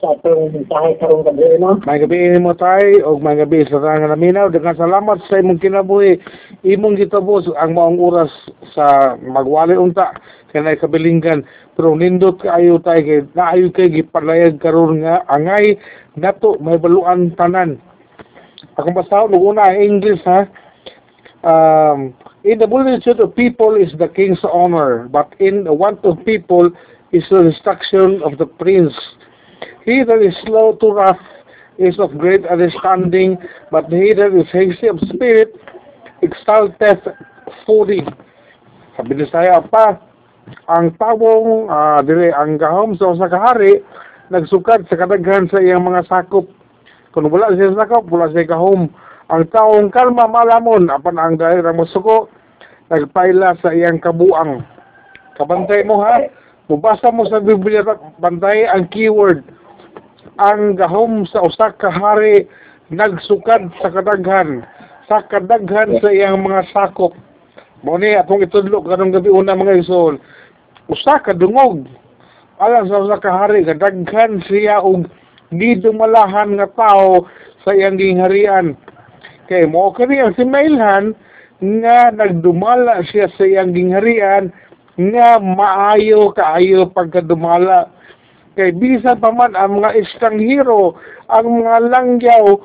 sa atong mensahe karong gabi no. May gabi mo tay o may gabi sa tanang naminaw. Daghang salamat sa imong kinabuhi. Imong gitabo ang maong oras sa magwali unta kanay kabilinggan. Pero nindot kaayo tay kay naayo kay gipalayag karon nga angay nato may baluan tanan. Akong basahon og una ang English ha. Um, in the multitude of people is the king's honor, but in the want of people is the destruction of the prince. He that is slow to wrath is of great understanding, but he that is hasty of spirit exalteth folly. Sabi ni saya pa, ang tawong uh, dire ang gahom sa usa ka hari nagsukad sa kadaghan sa iyang mga sakop. Kung wala siya sakop, wala siya gahom. Ang taong kalma malamon apan ang dahil ang masuko nagpaila sa iyang kabuang. Kabantay mo ha. Mubasa mo sa Biblia bantay ang keyword ang gahom sa usa ka hari nagsukad sa kadaghan. Sa kadaghan sa iyang mga sakop. Mo ni atong itudlo kanong gabi una mga isol. Usa ka dungog. Alang sa usa ka hari kadaghan siya og di dumalahan nga tao sa iyang gingharian. Kay mo kani ang simailhan nga nagdumala siya sa iyang gingharian nga maayo kaayo pagkadumala kay bisan pa man ang mga estranghero, ang mga langyaw,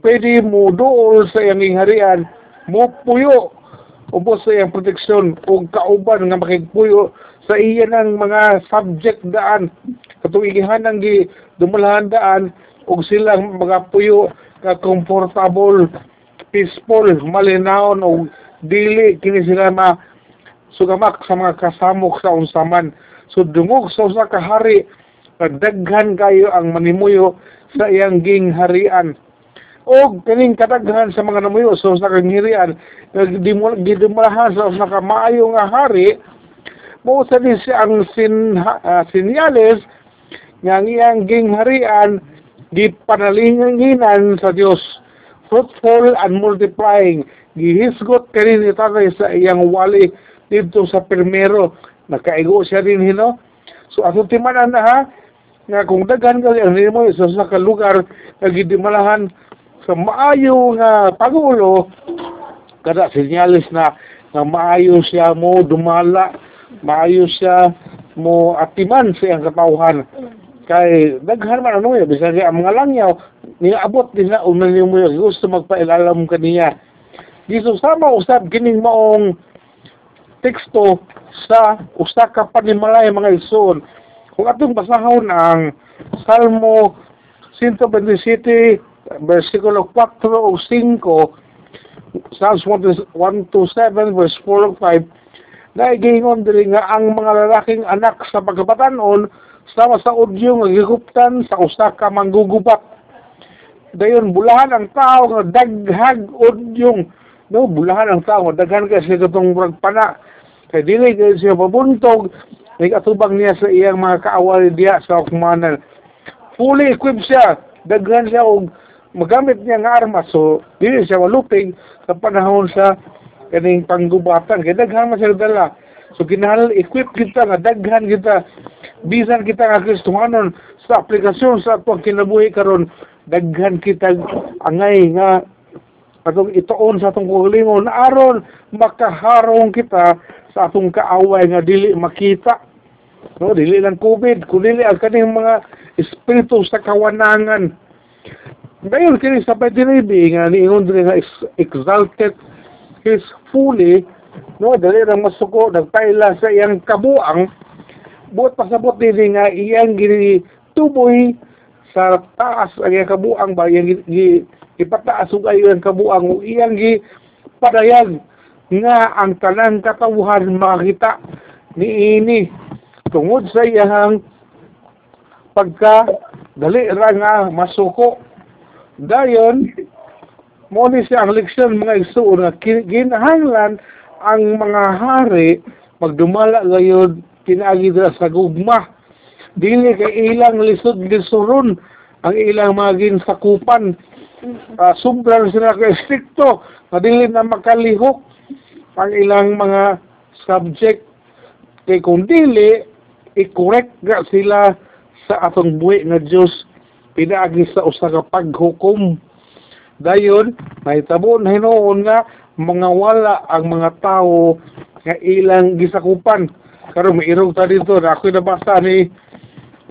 pwede mo dool sa iyang harian, mo puyo, ubos sa iyang proteksyon, o kauban nga makigpuyo sa iya ng mga subject daan, katong igihanang gi dumalahan daan, o silang mga puyo ka comfortable, peaceful, malinawon, o dili, kini sila ma sugamak sa mga kasamok sa unsaman. So dungog sa usa ka hari kadaghan kayo ang manimuyo sa iyang gingharian. O kaning kadaghan sa mga namuyo so sa kanghirian gidumalahan sa sa maayo nga hari mo sa ni ang sin, uh, sinyales nga iyang gingharian di panalinginan sa Dios fruitful and multiplying. Gihisgot kani ni tatay sa iyang wali dito sa primero nakaigo siya rin hino so ato timanan na ha nga kung daghan ka ang nimo sa sa ka lugar nga gidimalahan sa maayo nga pagulo kada sinyalis na nga maayo siya mo dumala maayo siya mo atiman sa iyang katawhan kay daghan man ano bisan ang mga langyaw niabot din na unan mo yun gusto magpailalam kaniya dito sama usab kining maong teksto sa usa ka panimalay mga ison kung atong basahon ang Salmo 127, versikulo 4 o 5, Psalms 1 to 7, verse 4 o 5, naigingon diri nga ang mga lalaking anak sa pagkabatanon sama sa udyo nga giguptan sa usa ka manggugubat. Dayon bulahan ang tao nga daghag udyong. No bulahan ang tao nga daghan kay sa katong pana. Kay dili kay siya pabuntog Nag-atubang niya sa iyang mga kaawal diya sa Okmanan. Fully equipped siya. Daghan siya og magamit niya nga armas. So, dili siya waluping sa panahon sa kaning panggubatan. Kaya daghan man siya dala. So, kinahal equip kita nga daghan kita. Bisan kita nga Kristohanon sa aplikasyon sa atong kinabuhi karon daghan kita angay nga atong itoon sa atong kulingon aron makaharong kita sa atong kaaway nga dili makita. No dili lang covid kundi ang kaning mga espiritu sa kawanangan. Dayon kini sa patinibi nga niingon diri nga exalted his fully no dali ra masuko nagpaila sa iyang kabuang. Buot pasabot dili nga iyang gini tuboy sa taas ang iyang kabuang ba iyang ipataas ug ayo ang kabuang iyang gi padayag nga ang tanan katawhan makita ni ini. Tungod sa iyang pagka dali ra nga masuko. Dayon mo ni siya ang leksyon mga igsuon nga ginahanglan ang mga hari magdumala gayud pinaagi sa gugma. Dili kay ilang lisod lisuron ang ilang mga ginsakupan uh, sobrang sila ka stricto nga dili na makalihok ang ilang mga subject. Kay kung dili i-correct nga sila sa atong buhi nga Diyos. Pinaagi sa usa ka paghukom. Dayon nahitabo na hinuon nga mga wala ang mga tao nga ilang gisakupan. Karon mairog ta dito na ako'y nabasa ni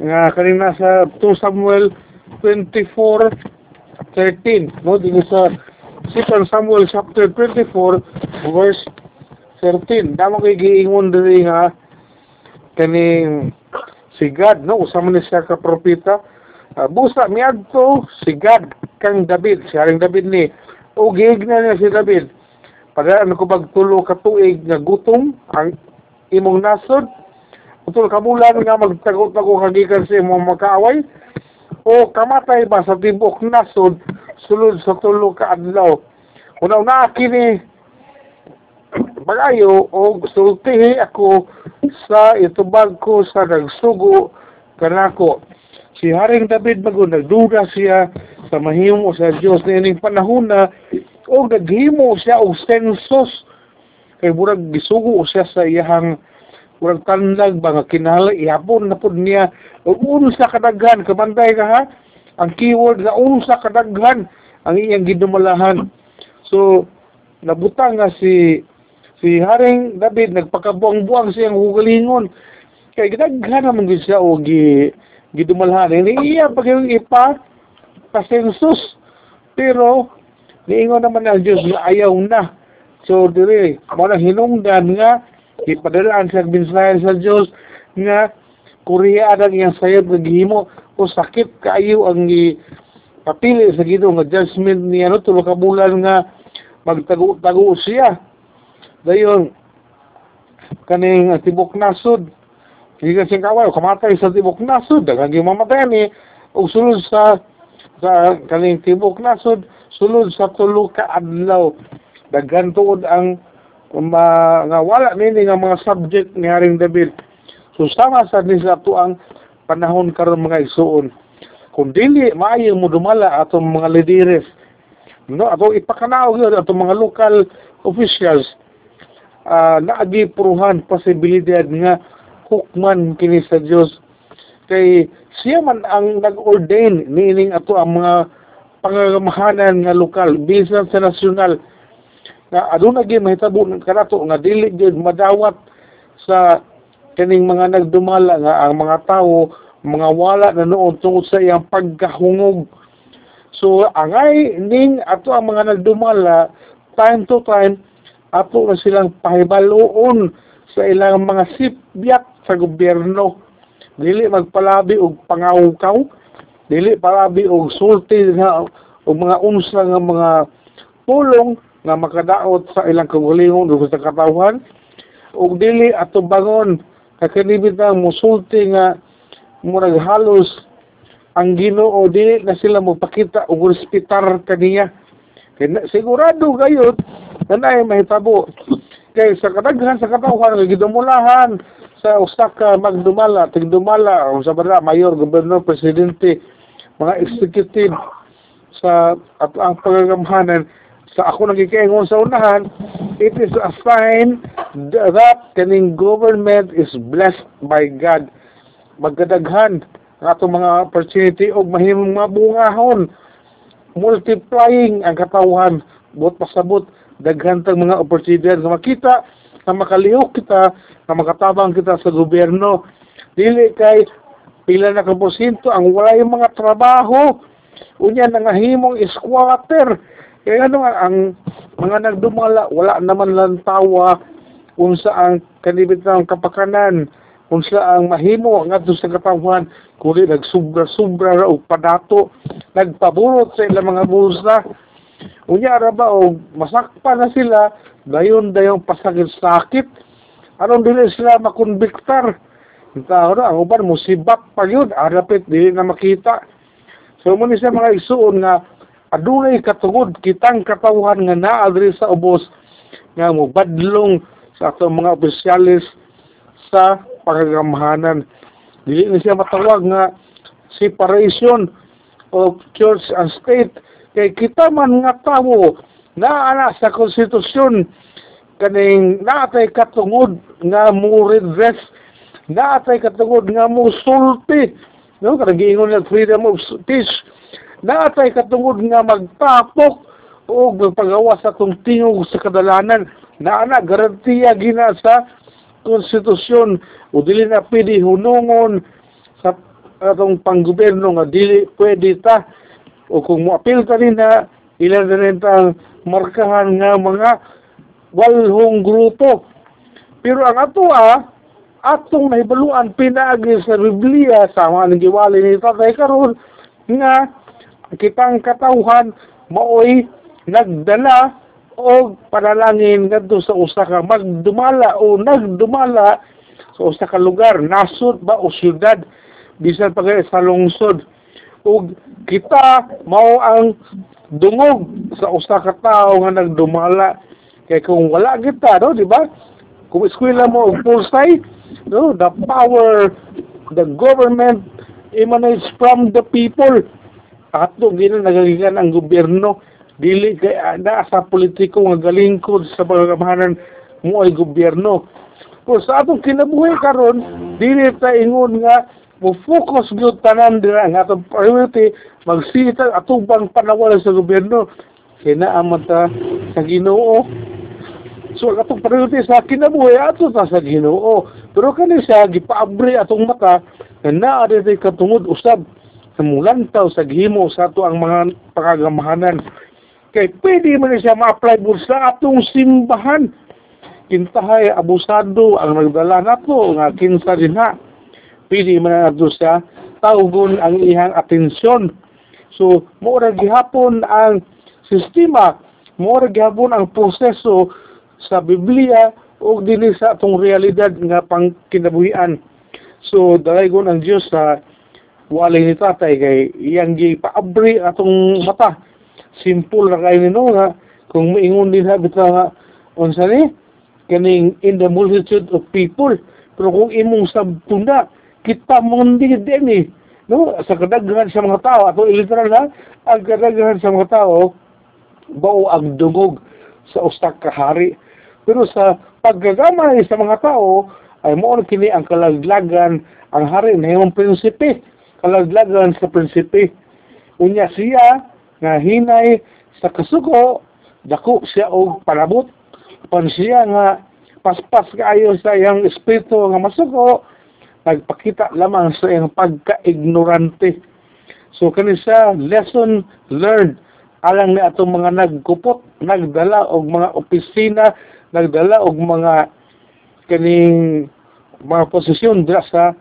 nga kanina sa 2 Samuel 24 13 no dito sa 2 Samuel chapter 24 verse 13 damo kay giingon diri nga kaning si God no? Usama ni siya ka propeta. Uh, busa miadto si God kang David. Si Haring David ni o gihigna niya si David. Padaan ko pagtulo ka tuig nga gutom ang imong nasod. Utol kamulan nga magtago-tago kagikan sa imong makaaway o kamatay ba sa tibok nasod sulod sa tulo ka adlaw. Una-una kini bagayo o sultihi ako sa itubag ko sa nagsugo kanako. Si Haring David bago nagduda siya sa mahimo sa Dios nining panahon na o naghimo siya og sensus kay burag gisugo siya sa iyahang urang tanlag ba nga kinahanglan ihapon na pud niya unsa kadaghan kabanday ka ha? Ang keyword nga unsa kadaghan ang iyang gidumalahan so nabutang nga si si Haring David nagpakabuang-buang siyang hugalingon. Kay gidaghan naman gid siya og gi gidumalahan. Ini iya pag yung ipa pasensus. Pero niingon naman ang Diyos nga ayaw na. So dire mo na hinungdan nga ipadalaan sa mensahe sa Dios nga Korea ang iyang sayod nga gihimo. O sakit kaayo ang gi sa Ginoo nga judgment niya no tulo ka nga magtago-tago siya. Dayon kaning tibok nasod Higa sing kaway kamatay sa tibok nasod daghang gimamatay ni og sulod sa sa kaning tibok nasod sulod sa tulo ka adlaw. Daghan ang ma, nga wala nini nga mga subject ni Haring David. So sama sa ni sa ang panahon karon mga igsuon. Kung dili maayo mo dumala atong mga lideres, no ato ipakanaw gyud atong mga local officials uh, naagi puruhan posibilidad nga hukman kini sa Dios kay siya man ang nag-ordain niining ato ang mga pangagamahanan nga lokal bisan sa nasyonal nga aduna gyud mahitabo kanato nga dili gyud madawat sa kaning mga nagdumala nga ang mga tawo mga wala na noon tungod sa iyang pagkahungog. So angay ning ato ang mga nagdumala time to time ato na silang pahibaloon sa ilang mga sipyat sa gobyerno. Dili magpalabi og pangawkaw dili palabi og sulti nga og mga unsa nga mga pulong nga makadaot sa ilang kagalingon ug sa katawhan ug dili ato bangon kakanibit ang musulti nga murag halos ang Ginoo dili na sila magpakita og respetar kaniya. Kay sigurado gayud na mahitabo. Kay sa kadaghan sa katawhan nga gidumulahan sa usa ka magdumala tigdumala o sa bala mayor gobernador presidente mga executive sa at ang pagagamhanan sa ako nagkikaingon sa unahan, it is a sign that kaning government is blessed by God. Magkadaghan ang atong mga opportunity o mahimong mabungahon. Multiplying ang katawhan. Bot pasabot, daghan tang mga opportunity nga makita, na makalihok kita, na makatabang kita sa gobyerno. Dili kay pila na kaposinto ang wala yung mga trabaho. Unya nangahimong squatter kaya ano ang mga nagdumala, wala naman lang tawa kung saan kanibit ng kapakanan, kung saan mahimo nga sa katawan, kundi nagsubra-subra ra og padato, nagpaburot sa ilang mga bulsa. Unya ra ba og masakpa na sila, dayon dayon pasakit-sakit. Anong dili sila makonbiktar? Tao na, ang uban musibak pa yun, arapit, dili na makita. So, muna siya mga isuon nga, adunay katungod kitang katawhan nga naa diri sa ubos nga mo badlong sa atong mga opisyalis sa pagagamhanan dili na siya matawag nga separation of church and state. Kay kita man nga tawo na ana sa konstitusyon. Kaning naatay katungod nga mo redress naatay katungod nga mo sulti no kanang giingon nga freedom of speech naatay katungod nga magtapok o magpagawa sa atong tingog sa kadalanan. Na ana garantiya gina sa konstitusyon. O dili na pwede hunungon sa atong panggobyerno nga dili pwede ta. O kung moapil ta rin na ilan na rin markahan nga mga walhong grupo. Pero ang ato ah atong nahibaluan pinaagi sa Biblia sa mga nagiwali ni Tatay karon nga kitang katawhan maoy nagdala o panalangin ngadto sa usa ka magdumala o nagdumala sa usa ka lugar nasod ba o syudad bisan pa sa lungsod. Ug kita mao ang dungog sa usa ka tawo nga nagdumala. Kay kung wala kita no di ba? Kung eskwela mo og pulsay no the power the government emanates from the people ato gina nagagikan ang gobyerno. Dili kay na sa politiko nga galingkod sa pagkamahanan mo ay gobyerno. Kung sa atong kinabuhi karon dili ta ingon nga mo focus gyud tanan dira nga atong priority magsita atubang panawala sa gobyerno. Kay naa man ta sa Ginoo. So, atong priority sa kinabuhi ato ta sa Ginoo. Pero kani siya gipaabri atong mata na naa katungod usab sa mulantaw sa gihimo sa ato ang mga pagagamahanan. Kay pwede man siya ma-apply mo sa atong simbahan. Kintahay abusado ang nagdala nato nga kinsa din ha. Pwede man nato siya tawgon ang ihang atensyon. So, mo gihapon ang sistema, mo gihapon ang proseso sa Biblia o dili sa atong realidad nga pang kinabuhian. So dalaygon ang Dios sa walay ni tatay kay iyang gipaabri atong mata. Simple ra kay nino nga kung moingon din ha bitaw nga unsa ni kaning in the multitude of people. Pero kung imong sabtuna kita mong din eh. No, sa kadaghan sa mga tao, ato literal na, ang kadaghan sa mga tao, bao ang dungog sa ustak kahari pero sa paggagamay sa mga tao, ay mo kini ang kalaglagan, ang hari na yung prinsipe, kalaglagan sa prinsipe. Unya siya, nga hinay sa kasuko, dako siya og panabot, pan siya nga paspas kaayo sa iyang espiritu nga masuko, nagpakita lamang sa iyang pagka-ignorante. So kani siya lesson learned alang ni atong mga nagkupot, nagdala og mga opisina nagdala og mga kaning mga posisyon dira sa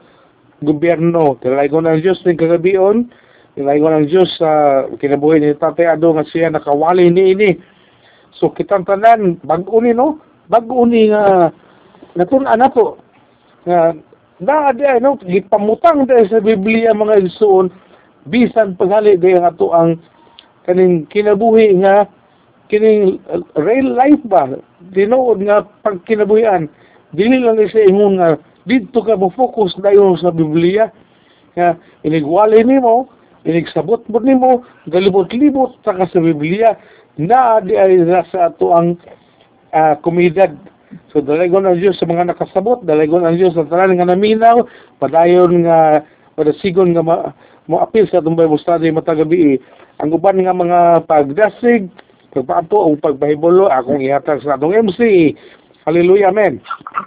gobyerno. Tilaygon ang Diyos ng kagabion, tilaygon ang Diyos sa kinabuhi ni Tatay Ado nga siya nakawali ni ini. So kitang tanan, bago ni no? Bago ni nga natunan na po nga na di ano gipamutang dahil sa Biblia mga igsoon bisan paghali di nga to ang kaning kinabuhi nga kining uh, real life ba tinuod nga pagkinabuhian dili lang sa ingon nga didto ka mo focus dayon sa Biblia. Nga inigwali nimo inigsabot mo nimo galibot-libot ta ka sa Biblia. Na di ay sa ato ang uh, komunidad so dalagon ang Diyos sa mga nakasabot dalagon ang Diyos sa tanan nga naminaw padayon nga padasigon nga ma, mo apil sa atong Bible study matagabi. Ang uban nga mga pagdasig pagpaapo o pagbahibulo akong ihatag sa atong MC. Hallelujah, amen.